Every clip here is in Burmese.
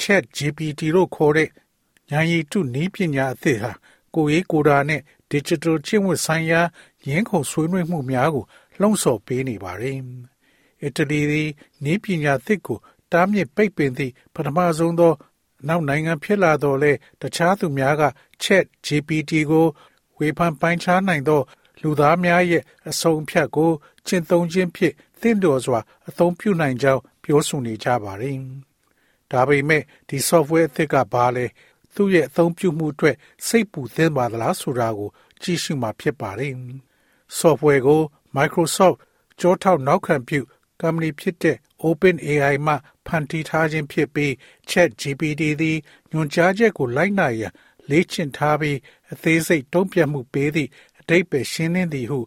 Chat GPT လို့ခေါ်တဲ့ဉာဏ်ရည်တုနည်းပညာအသစ်ဟာကိုယ်ရေးကိုယ်တာနဲ့ Digital ကျင့်ဝတ်ဆိုင်ရာရင်းခုန်ဆွေးနွေးမှုများကိုလှုံ့ဆော်ပေးနေပါတယ်။အီတလီသည်နည်းပညာသစ်ကိုတားမြစ်ပိတ်ပင်သည့်ပထမဆုံးသော နောက်နိုင်ငံဖြစ်လာတော့လဲတခြားသူများက Chat GPT ကိုဝေဖန်ပိုင်းခြားနိုင်သော လူသားများရဲ့အဆုံးဖြတ်ကိုကျင့်သုံးခြင်းဖြင့်သင့်တော်စွာ အသုံးပြုနိုင်ကြောင်းပြောဆိုနေကြပါတယ်။ ဒါပေမဲ့ဒီ software အသစ်ကဘာလဲသူ့ရဲ့အသုံးပြုမှုအတွက်စိတ်ပူသင့်ပါသလားဆိုတာကိုကြည့်ရှုမှာဖြစ်ပါတယ်။ software ကို Microsoft ကြောထောက်နောက်ခံပြု company ဖြစ်တဲ့ OpenAI မှဖန်တီးထားခြင်းဖြစ်ပြီး ChatGPT သည်ညွှန်ကြားချက်ကိုလိုက်နာရန်လေ့ကျင့်ထားပြီးအသေးစိတ်တုံ့ပြန်မှုပေးသည့်အတိတ်ပဲရှင်းလင်းသည်ဟု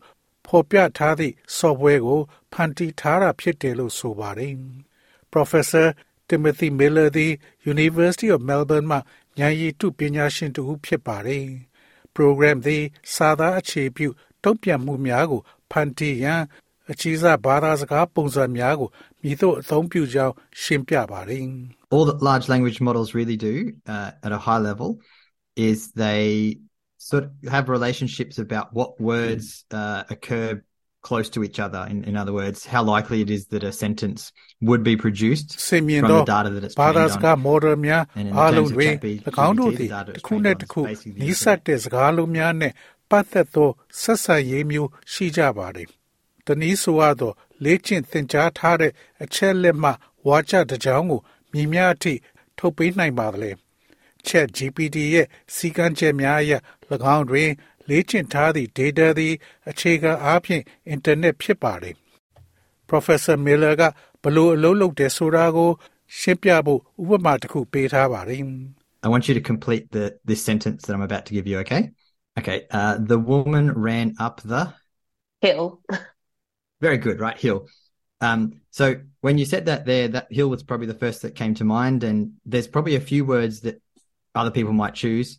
ဖော်ပြထားသည့် software ကိုဖန်တီးထားတာဖြစ်တယ်လို့ဆိုပါတယ်။ Professor Timothy Miller သည် University of Melbourne မှဉာဏ်ရည်တုပညာရှင်တူဖြစ်ပါတယ်။ program သည်စာသားအခြေပြုတုံ့ပြန်မှုများကိုဖန်တီးရန်အခြေစားဘာသာစကားပုံစံများကိုမြည်သို့အသုံးပြုကြောင်းရှင်းပြပါတယ် All that large language models really do uh, at a high level is they sort of have relationships about what words uh, occur close to each other. In, in other words, how likely it is that a sentence would be produced from the data that it's trained on. model များအားလုံးတွင်၎င်းတို့သည်တစ်ခုနှင့်တစ်ခုနီးစပ်တဲ့စကားလုံးများနှင့်ပတ်သက်သောဆက်ဆံရေးမျိုးရှိကြပါသည်။တနည်းဆိုရသောလေ့ကျင့်သင်ကြားထားတဲ့အချက်လက်မှဝါကြတစ်ကြောင်းကိုမြင်များအထိထုတ်ပေးနိုင်ပါသလဲ။ Chat GPT ရဲ့စီကံချက်များအရ၎င်းတွင် လေ့ကျင့်ထားသည့် data သည်အခြေခံအားဖြင့် internet ဖြစ်ပါတယ်။ Professor Miller ကဘလို့အလုပ်လုပ်တယ်ဆိုတာကိုရှင်းပြဖို့ဥပမာတစ်ခုပေးထားပါတယ်။ I want you to complete the this sentence that I'm about to give you, okay? Okay. Uh, the woman ran up the hill. Very good, right? Hill. Um, so when you said that there, that hill was probably the first that came to mind, and there's probably a few words that other people might choose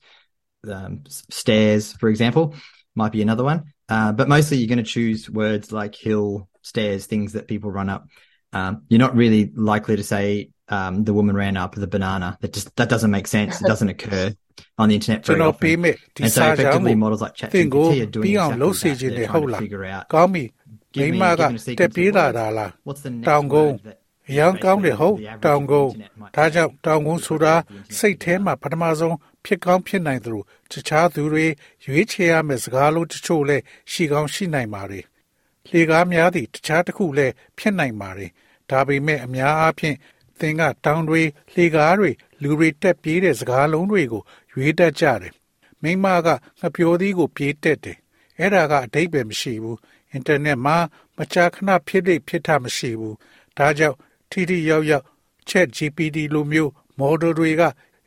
um, stairs, for example, might be another one. Uh, but mostly you're going to choose words like hill, stairs, things that people run up. Um, you're not really likely to say um, the woman ran up the banana. That just that doesn't make sense. It doesn't occur on the internet very often. And so effectively models like ChatGPT are doing exactly that. They're trying to figure out. Give me, give me a sequence of words. What's the next word that အရန်ကောင်းတယ်ဟုတ်တောင်ကုန်ဒါကြောင့်တောင်ကုန်ဆိုတာစိတ်ထဲမှာပထမဆုံး ဖြစ်ကောင်းဖြစ်နိုင်သလိုတခြားသူတွေရွေးချယ်ရမယ့်စကားလုံးတချို့လည်းရှိကောင်းရှိနိုင်ပါတယ်လေကားများသည့်တခြားတစ်ခုလည်းဖြစ်နိုင်ပါတယ်ဒါပေမဲ့အများအားဖြင့်သင်ကတောင်တွေလေကားတွေလူတွေတက်ပြေးတဲ့စကားလုံးတွေကိုရွေးတတ်ကြတယ်မိမကငှပြောသီးကိုပြေးတက်တယ်အဲ့ဒါကအတိတ်ပဲမရှိဘူးအင်တာနက်မှာမကြာခဏဖြစ်လိဖြစ်တာမရှိဘူးဒါကြောင့်ထိထိရောက်ရောက် Chat GPT လိုမျိုး model တွေက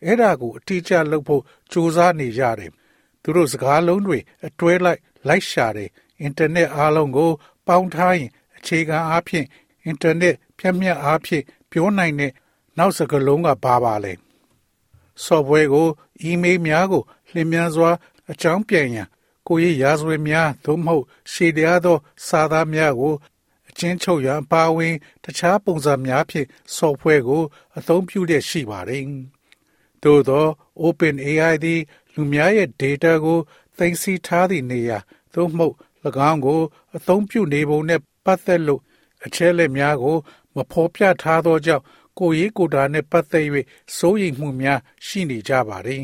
အဲ့ဒါကိုအတိအကျလုပ်ဖို့စူးစမ်းနေကြတယ်။သူတို့စကားလုံးတွေအတွဲလိုက်လိုက်ရှာတယ်။အင်တာနက်အားလုံးကို ပေါင်းထားရင်အခြေခံအားဖြင့်အင်တာနက်ဖြတ်မြတ်အားဖြင့်ပြောနိုင်တဲ့နောက်စကားလုံးကဘာပါလဲ။ software ကို email များကိုလျင်မြန်စွာအကြောင်းပြန်ရန်ကိုရေးရာဇဝတ်များသို့မဟုတ်ရှေ့တရားသော စာသားများကိုကျဉ်းချုပ်ရန်ပါဝင် တခြားပုံစံများဖြင့် software ကို အသုံးပြုလျက်ရှိပါတယ်။ သို့သော OpenAI သည် လူများရဲ့ data ကိုသိမ်းဆည်းထားသည့်နေရာသို့မဟုတ်၎င်းကို အသုံးပြုနေပုံနဲ့ပတ်သက်လို့အချက်လက်များကို မဖော်ပြထားသောကြောင့်ကိုရေးကိုတာနဲ့ပတ်သက်၍စိုးရိမ်မှုများရှိနေကြပါတယ်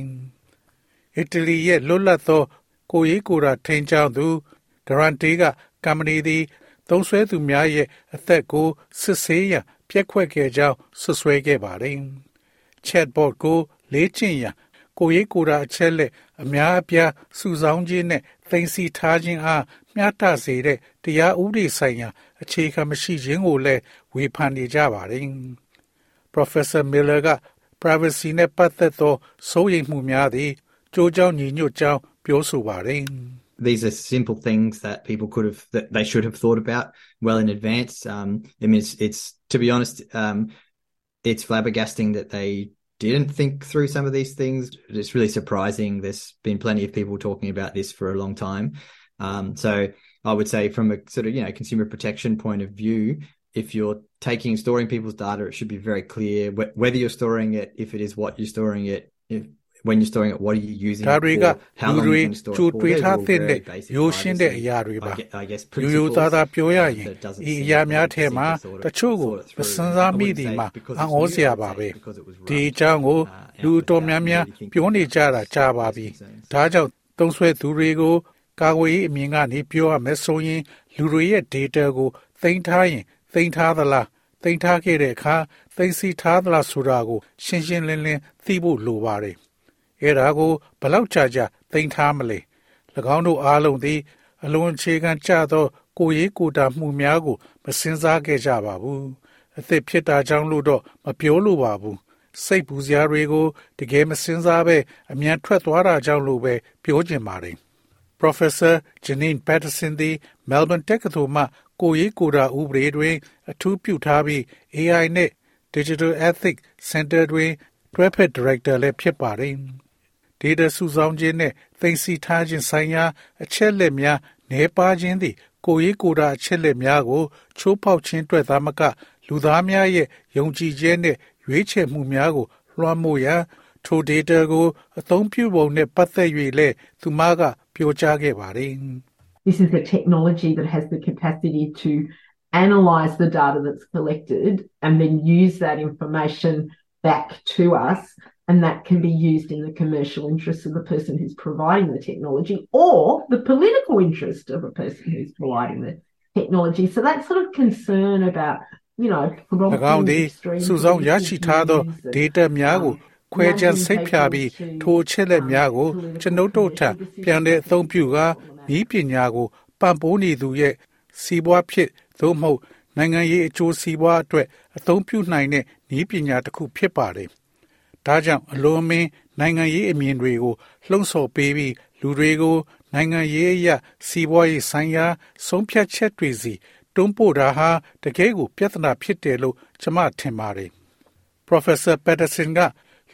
။အီတလီရဲ့လွတ်လပ်သော ကိုရေးကိုတာထိန်ချောင်းသူဒရန်တေးကကမ္ပဏီသည် သုံးဆွဲသူများရဲ့အသက်ကိုစစ်ဆေးရန်ပြက်ခွက်ခဲ့ကြောင်းဆွဆွဲခဲ့ပါတယ်။ Chatbot ကို လေ့ကျင့်ရန်ကိုရေးကိုရာအချက်လက်အများအပြားစုဆောင်းခြင်းနဲ့သိသိထားခြင်းအားမျှတစေတဲ့တရားဥပဒေဆိုင်ရာအခြေခံမရှိခြင်းကိုလည်းဝေဖန်နေကြပါတယ်။ Professor Miller က privacy နဲ့ပတ်သက်သောစိုးရိမ်မှုများသည်ကြိုးကြောင်းညီညွတ်ကြောင်းပြောဆိုပါတယ် these are simple things that people could have that they should have thought about well in advance um i mean it's, it's to be honest um it's flabbergasting that they didn't think through some of these things. It's really surprising there's been plenty of people talking about this for a long time. Um so i would say from a sort of you know consumer protection point of view if you're taking storing people's data it should be very clear wh- whether you're storing it if it is what you're storing it if, when you're storing it what are you using ဒါ it တွေက for how လူ long တွေ you can store ကြို it for တွေး Those ထား are all တဲ့ very basic ရိုးရှင်းတဲ့ privacy, အရာတွေပါ I guess, I guess ရိုးရိုးသားသားပြောရရင် that doesn't ဒီ seem အရာ that များ they ထဲမှာ seem to sort တ of ချို့ကို sort it မ through. စင်စား I မိ wouldn't သည် say မှာ because အံ့ it's ဩ new, စရာ I would ပါ say ပဲ because it was ဒီ right. အကြောင်းကို Uh, လူ yeah, တော် without များများ really thinking ပြောနေကြတာကြာပါပြီ concerns. ဒါကြောင့်သုံးဆွဲသူတွေကိုကာကွယ်ရေးအမြင်ကနေပြောရမယ်ဆိုရင် လူတွေရဲ့ data ကိုသိမ်းထားရင်သိမ်းထားသလားသိမ်းထားခဲ့တဲ့အခါသိမ်းစီထားသလားဆိုတာကို ရှင်းရှင်းလင်းလင်းသိဖို့လိုပါတယ် အဲ့ဒါကိုဘယ်လောက်ကြာကြာသိမ်းထားမလဲ၎င်းတို့အားလုံးသည် အလွန်အခြေခံကျသော ကိုယ်ရေးကိုယ်တာမှုများကို မစင်စားခဲ့ကြပါဘူးအသက်ဖြစ်တာကြောင့်လို့တော့မပြောလိုပါဘူးစိတ်ပူစရာတွေကိုတကယ်မစင်စားပဲအမြန်ထွက်သွားတာကြောင့်လို့ပဲပြောချင်ပါတယ် Professor Janine Patterson သည် Melbourne တက္ကသိုလ်မှကိုယ်ရေးကိုယ်တာဥပဒေတွင် အထူးပြုထားပြီး AI နဲ့ Digital Ethics Center တွင်တွဲဖက် Director လည်းဖြစ်ပါတယ်။ data စုဆောင်းခြင်းနဲ့သိမ်းဆည်းထားခြင်းဆိုင်ရာ အချက်လက်များနှဲပါခြင်းသည် ကိုယ်ရေးကိုယ်တာအချက်လက်များကို ချိုးဖောက်ခြင်းအတွက်သာမက လူသားများရဲ့ယုံကြည်ခြင်းနဲ့ရွေးချယ်မှုများကိုလွှမ်းမိုးရန်ထို data ကိုအသုံးပြုပုံနဲ့ပတ်သက်၍လည်းသူမကပြောကြားခဲ့ပါတယ် This is a technology that has the capacity to analyze the data that's collected and then use that information back to us. And that can be used in the commercial interest of the person who's providing the technology or the political interest of a person who's providing the technology. So that sort of concern about, you know, ၎င်းသည် extreme စုဆောင်းရရှိထားသော views and, data များကို um, ခွဲခြားစိတ်ဖြာပြီးထိုအချက်လက်များကိုကျွန်ုပ်တို့ထံပြန်လည်အသုံးပြုကာဤပညာကိုပံ့ပိုးနေသူရဲ့စီးပွားဖြစ်သို့မဟုတ်နိုင်ငံရေးအကျိုးစီးပွားအတွက်အသုံးပြုနိုင်တဲ့ဤပညာတစ်ခုဖြစ်ပါတယ်။ ဒါကြောင့်အလွန်မင်းနိုင်ငံရေးအမြင်တွေကိုလှုံ့ဆော်ပေးပြီးလူတွေကိုနိုင်ငံရေးအရာစီးပွားရေးဆိုင်ရာဆုံးဖြတ်ချက်တွေစီတွန်းပို့တာဟာတကယ်ကိုပြဿနာဖြစ်တယ်လို့ကျွန်မထင်ပါတယ်။ Professor Patterson က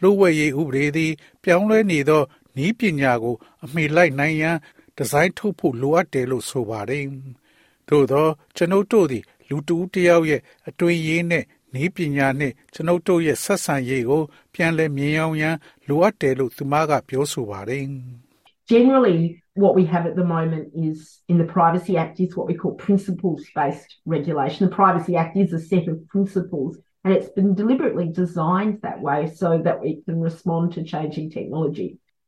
လူဝဲရေးဥပဒေသည် ပြောင်းလဲနေသောဤပညာကို အမိလိုက်နိုင်ရန်ဒီဇိုင်းထုတ်ဖို့လိုအပ်တယ်လို့ဆိုပါတယ်။သို့သောကျွန်ုပ်တို့သည် လူတူတစ်ယောက်ရဲ့အတွင်းရေးနဲ့ ဤပညာနှင့်ကျွန်ုပ်တို့ရဲ့ဆက်ဆံရေးကိုပြန်လည်မြင်အောင်ရန်လိုအပ်တယ်လို့သူမကပြောဆိုပါတယ်။ Generally, what we have at the moment is in the Privacy Act is what we call principles based regulation. The Privacy Act is a set of principles and it's been deliberately designed that way so that we can respond to changing technology.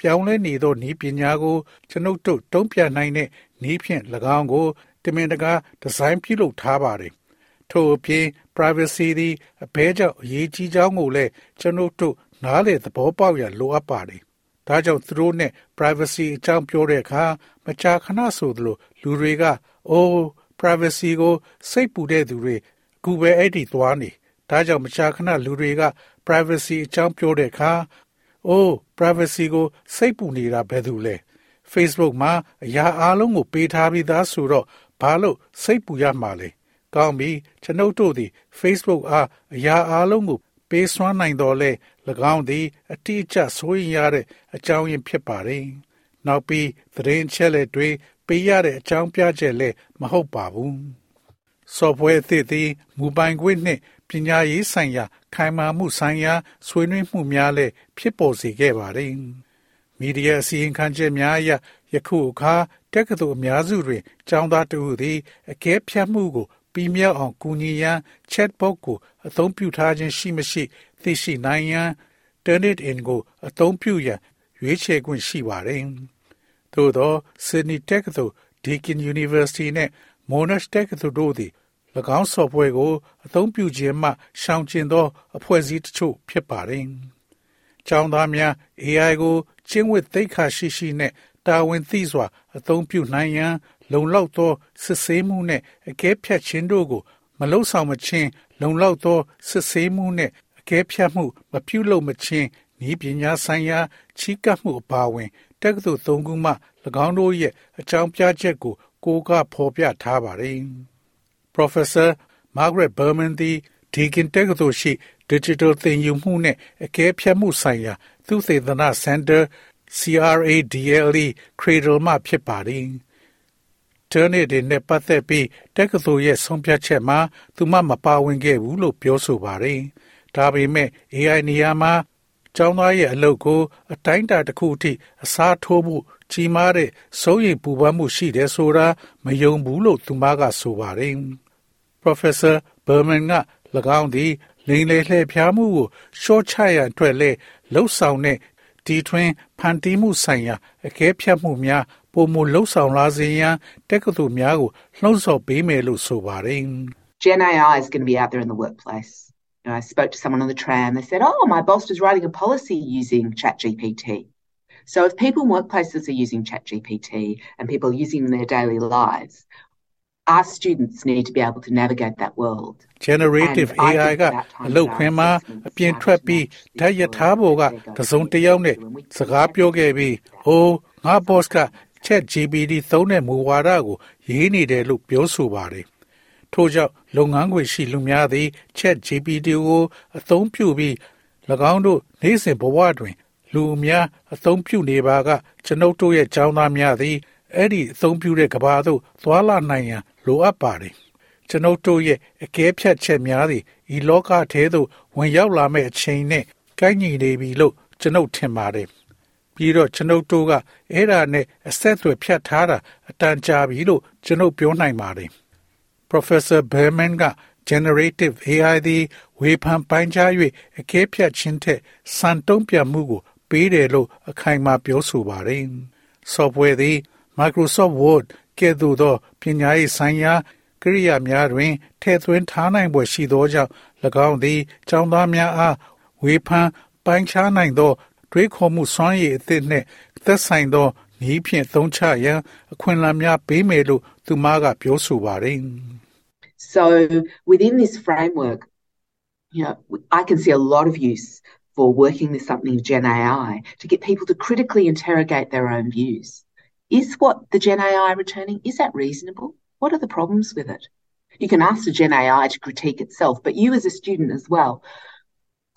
ပြောင်းလဲနေသောဤပညာကိုကျွန်ုပ်တို့တုံ့ပြန်နိုင်တဲ့ဤဖြင့်၎င်းကိုတမင်တကာဒီဇိုင်းပြုလုပ်ထားပါတယ်။ထို့အပြင် privacy သည်အဘဲကြောင့်အရေးကြီးကြောင်းကိုလည်းကျွန်ုပ်တို့နားလေသဘောပေါက်ရလိုအပ်ပါတယ်။ဒါကြောင့်သူတို့နဲ့ privacy အကြောင်းပြောတဲ့အခါမကြာခဏဆိုသလိုလူတွေကအိုး privacy ကိုစိတ်ပူတဲ့သူတွေအခုပဲအဲ့ဒီသွားနေဒါကြောင့်မကြာခဏလူတွေက privacy အကြောင်းပြောတဲ့အခါ အိုး privacy ကိုစိတ်ပူနေတာဘယ်သူလဲ Facebook မှာအရာအလုံးကိုပေးထားပြီးသားဆိုတော့ဘာလို့စိတ်ပူရမှာလဲကောင်းပြီကျွန်ုပ်တို့သည် Facebook အားအရာအလုံးကိုပေးစွမ်းနိုင်တော်လဲ၎င်းသည် အတိအကျဆိုရင်ရတဲ့အကြောင်းရင်းဖြစ်ပါတယ်။နောက်ပြီးသတင်းချက်လက်တွေပေးရတဲ့အကြောင်းပြချက်လည်းမဟုတ်ပါဘူး။ software အသစ်သည်မူပိုင်ခွင့်နှင့် ပညာရေးဆိုင်ရာ ခိုင်မာမှုဆိုင်ရာ ဆွေးနွေးမှုများလည်း ဖြစ်ပေါ်စေခဲ့ပါတယ်။မီဒီယာ အစီရင်ခံချက်များအရ ယခုအခါ တက္ကသိုလ်အများစုတွင် ကျောင်းသားတဦးသည် အကဲဖြတ်မှုကို ပြီးမြောက်အောင် ကူညီရန် chatbot ကို အသုံးပြုထားခြင်း ရှိမရှိ သိရှိနိုင်ရန် Turnitin ကို အသုံးပြုရန် ရွေးချယ်ခွင့် ရှိပါတယ်။သို့သော Sydney တက္ကသိုလ် Deakin University နှင့် Monash တက္ကသိုလ်တို့သည်၎ င်း software ကို အသုံးပြုခြင်းမှရှောင်ကျဉ်သော အဖွဲ့အစည်းတချို့ ဖြစ်ပါတယ်။ကျောင်းသားများ AI ကို ကျင့်ဝတ်သိက္ခာရှိရှိနဲ့တာဝန်သိစွာ အသုံးပြုနိုင်ရန် လုံလောက်သော စစ်ဆေးမှုနှင့် အကဲဖြတ်ခြင်းတို့ကို မလုံဆောင်မချင်း လုံလောက်သော စစ်ဆေးမှုနှင့် အကဲဖြတ်မှု မပြုလုပ်မချင်းဤပညာဆိုင်ရာ ချီးကပ်မှုအပါအဝင် တက္ကသိုလ်၃ခုမှ၎င်းတို့ရဲ့အကြောင်းပြချက်ကို ကိုကဖော်ပြထားပါတယ်။ Professor Margaret Berman သည် Deakin တက္ကသိုလ်ရှိ Digital သင်ယူမှုနှင့်အကဲဖြတ်မှုဆိုင်ရာသုတေသနစင်တာ CRADLE Cradle မှဖြစ်ပါတယ်။ Turner တွေနဲ့ပတ်သက်ပြီးတက္ကသိုလ်ရဲ့ဆုံးဖြတ်ချက်မှာသူမမပါဝင်ခဲ့ဘူးလို့ပြောဆိုပါတယ်။ဒါပေမဲ့ AI နေရာမှာကျောင်းသားရဲ့အလုပ်ကို အတိုင်းအတာတစ်ခုအထိအစားထိုးမှုကြီးမားတဲ့စိုးရိမ်ပူပန်မှုရှိတယ်ဆိုတာမယုံဘူးလို့သူမကဆိုပါတယ်။ Professor Berman က၎င်းသည်လိန်လေလှည့်ဖျားမှုကိုရှော့ချရန်အတွက်လဲလှုပ်ဆောင်တဲ့တီထွင်ဖန်တီးမှုဆိုင်ရာအကဲဖြတ်မှုများပုံမလှုပ်ဆောင်လာစေရန်တက္ကသိုလ်များကိုလှုံ့ဆော်ပေးမယ်လို့ဆိုပါတယ်။ Gen AI is going to be out there in the workplace. You know, I spoke to someone on the tram. They said, "Oh, my boss was writing a policy using ChatGPT." So if people in workplaces are using ChatGPT and people are using in their daily lives, our students need to be able to navigate that world. generative AI ကအလုတ်ခွင်းမှာအပြင်ထွက်ပြီးဓာတ်ရထားပေါ်ကတစုံတစ်ယောက်နဲ့စကားပြောခဲ့ပြီးဟိုငါ boss က Chat GPT သုံးတဲ့မူဝါဒကိုရေးနေတယ်လို့ပြောဆိုပါတယ်ထို့ကြောင့်လုပ်ငန်းခွင်ရှိလူများသည် Chat GPT ကိုအသုံးပြုပြီး၎င်းတို့နေ့စဉ်ဘဝတွင် လူအများအသုံးပြုနေပါကကျွန်ုပ်တို့ရဲ့ចောင်းသားများသည်အဲ့ဒီအသုံးပြုတဲ့ကဘာသို့သွာလာနိုင်ရန် လိုအပ်ပါတယ်ကျွန်ုပ်တို့ရဲ့အကဲဖြတ်ချက်များသည်ဤလောကထဲသို့ဝင်ရောက်လာမယ့်အချိန်နဲ့ကိုက်ညီနေပြီလို့ကျွန်ုပ်ထင်ပါတယ်ပြီးတော့ကျွန်ုပ်တို့ကအဲ့ဒါနဲ့အဆက်အသွယ်ဖြတ်ထားတာအတန်ကြာပြီလို့ကျွန်ုပ်ပြောနိုင်ပါတယ် Professor Berman က generative AI သည်ဝေဖန်ပိုင်းခြား၍အကဲဖြတ်ခြင်းထက်စံတုံးပြမှုကို ပေးတယ်လို့အခိုင်အမာပြောဆိုပါတယ်။ software သည် Microsoft Word ကဲ့သို့သောပညာရေးဆိုင်ရာကိရိယာများတွင်ထည့်သွင်းထားနိုင်ပွဲရှိသောကြောင့်၎င်းသည်ကျောင်းသားများအားဝေဖန်ပိုင်းခြားနိုင်သော တွေးခေါ်မှုစွမ်းရည်အသစ်နှင့်သက်ဆိုင်သောနည်းဖြင့်သုံးချရန်အခွင့်အလမ်းများပေးမယ်လို့သူမကပြောဆိုပါတယ်။ So within this framework, you know, I can see a lot of use for working with something Gen AI to get people to critically interrogate their own views. Is what the Gen AI returning, is that reasonable? What are the problems with it? You can ask the Gen AI to critique itself, but you as a student as well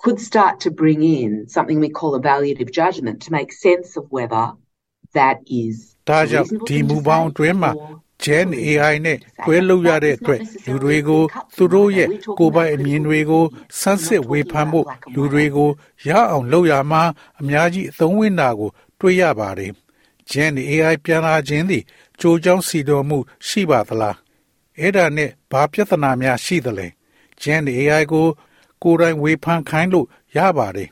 could start to bring in something we call evaluative judgment to make sense of whether that is ဒါကြောင့်ဒီမူပေါင်းအတွင်းမှာ Gen AI နဲ့တွဲလုပ်ရတဲ့အတွက်လူတွေကိုသူတို့ရဲ့ကိုယ်ပိုင်အမြင်တွေကိုစမ်းစစ်ဝေဖန်ဖို့လူတွေကိုရအောင်လုပ်ရမှာအများကြီးအသုံးဝင်တာကို တွေ့ရပါတယ်။ Gen AI ပြန်လာခြင်းသည်ကြိုးကြောင်းစီတော်မှု ရှိပါသလားအဲ့ဒါနဲ့ဘာပြဿနာများရှိသလဲ Gen AI ကို ကိုယ်တိုင်ဝေဖန်ခိုင်းလို့ရပါတယ်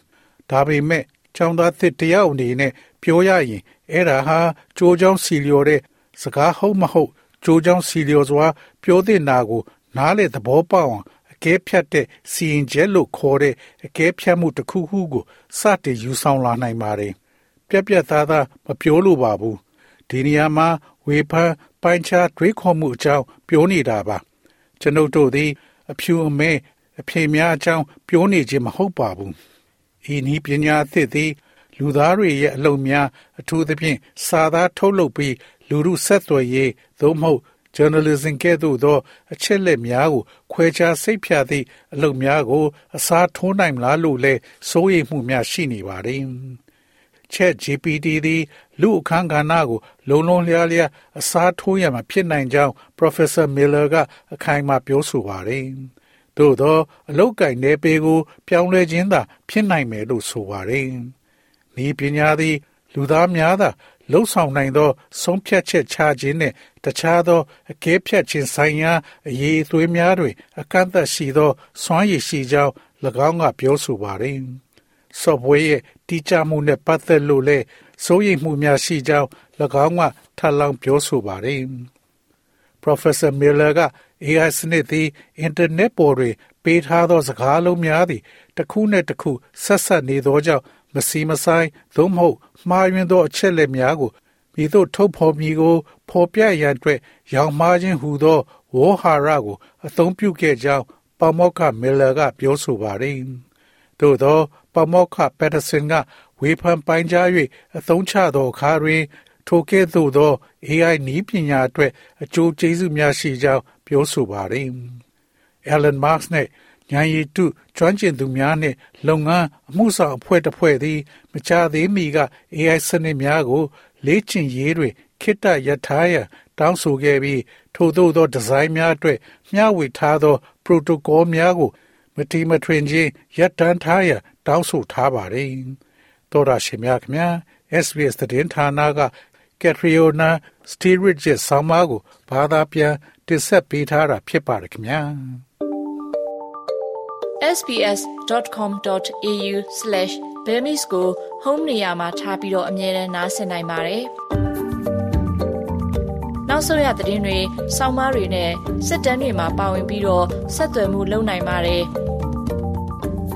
ဒါပေမဲ့ចောင်းသားသစ်တယောက်အနေနဲ့ပြောရရင်အဲ့ဒါဟာကြိုးကြောင်းစီလျော်တဲ့စကားဟုတ်မဟုတ်ကြိုးကြောင်းစီလျော်စွာ ပြောတဲ့နာကို နားလေသဘောပေါက်အောင်အကဲဖြတ်တဲ့စီရင်ချက်လို့ခေါ်တဲ့အကဲဖြတ်မှုတစ်ခုခုကိုစတင်ယူဆောင်လာနိုင်ပါတယ် ပြက်ပြက်သားသားမပြောလို့ပါဘူးဒီနေရာမှာဝေဖန်ပိုင်းခြားတွေးခေါ်မှုအကြောင်းပြောနေတာပါ ကျွန်ုပ်တို့သည်အဖြူအမဲအဖေများအကြောင်းပြောနေခြင်းမဟုတ်ပါဘူးဤနည်းပညာအသစ်သည်လူသားတွေရဲ့အလုပ်များအထူးသဖြင့်စာသားထုတ်လုပ်ပြီးလူမှုဆက်သွယ်ရေးသို့မဟုတ် journalism ကဲ့သို့သောအချက်လက်များကိုခွဲခြားစိတ်ဖြာသည့်အလုပ်များကို အစားထိုးနိုင်မလားလို့လဲစိုးရိမ်မှုများရှိနေပါတယ်။ Chat GPT သည်လူအခန်းကဏ္ဍကိုလုံလုံလျားလျားအစားထိုးရမှာဖြစ်နိုင်ကြောင်း Professor Miller ကအခိုင်အမာပြောဆိုပါတယ်။သို့သောအလုတ်ကင်နယ်ပေကို ပြောင်းလဲခြင်းသာဖြစ်နိုင်မယ်လို့ဆိုပါတယ်။ဤပညာသည် လူသားများသာလှုပ်ဆောင်နိုင်သောဆုံးဖြတ်ချက်ချခြင်းနှင့်တခြားသောအကဲဖြတ်ခြင်းဆိုင်ရာအရေးအသွေးများတွင် အကန့်အသတ်ရှိသောစွမ်းရည်ရှိကြောင်း၎င်းကပြောဆိုပါတယ်။ software ရဲ့တိကျမှုနဲ့ပတ်သက်လို့လည်းစိုးရိမ်မှုများရှိကြောင်း၎င်းကထပ်လောင်းပြောဆိုပါတယ်။ Professor Miller က AI စနစ်သည်အင်တာနက်ပေါ်တွင် ပေးထားသောစကားလုံးများသည်တစ်ခုနှင့်တစ်ခုဆက်ဆက်နေသောကြောင့်မစီမဆိုင်သို့မဟုတ်မှားယွင်းသောအချက်လက်များကိုမိတို့ထုတ်ဖော်မည်ကိုဖော်ပြရန်အတွက်ရောင်မှားခြင်းဟူသောဝေါ်ဟာရကို အသုံးပြုခဲ့ကြောင်းပမောက္ခမီလာကပြောဆိုပါတယ်။သို့သော ပမောက္ခပက်တဆင်ကဝေဖန်ပိုင်းကြား၍အသုံးချသောအခါတွင်ထိုကဲ့သို့သော AI နည်းပညာအတွက်အကျိုးကျေးဇူးများရှိကြောင်းပြောဆိုပါတယ်။ Elon Musk နဲ့ဉာဏ်ရည်တုကျွမ်းကျင်သူများနှင့်လုပ်ငန်းအမှုဆောင်အဖွဲ့တစ်ဖွဲ့သည် မကြသေးမီက AI စနစ်များကို လေ့ကျင့်ရေးတွင်ခိတ္တရထားရန်တောင်းဆိုခဲ့ပြီးထို့သောသောဒီဇိုင်းများအတွက်မျှဝေထားသော protocol များကို မတိမထွင်ခြင်းရပ်တန်းထားရန် တောင်းဆိုထားပါတယ်။သောရရှိမြခင်များ SBS သတင်းဌာနက Catriona Stirridge ဆောင်းပါးကိုဘာသာပြန်တင်ဆက်ပေးထားတာဖြစ်ပါတယ်ခင်ဗျာ sbs.com.au/bemis ကို home နေရာမှာထားပြီးတော့အမြဲတမ်းနှာစင်နိုင်ပါတယ်။နောက်ဆုံးရသတင်းတွေ၊ဆောင်းပါးတွေနဲ့စစ်တမ်းတွေမှာပါဝင်ပြီးတော့ဆက်သွယ်မှုလုပ်နိုင်ပါတယ်။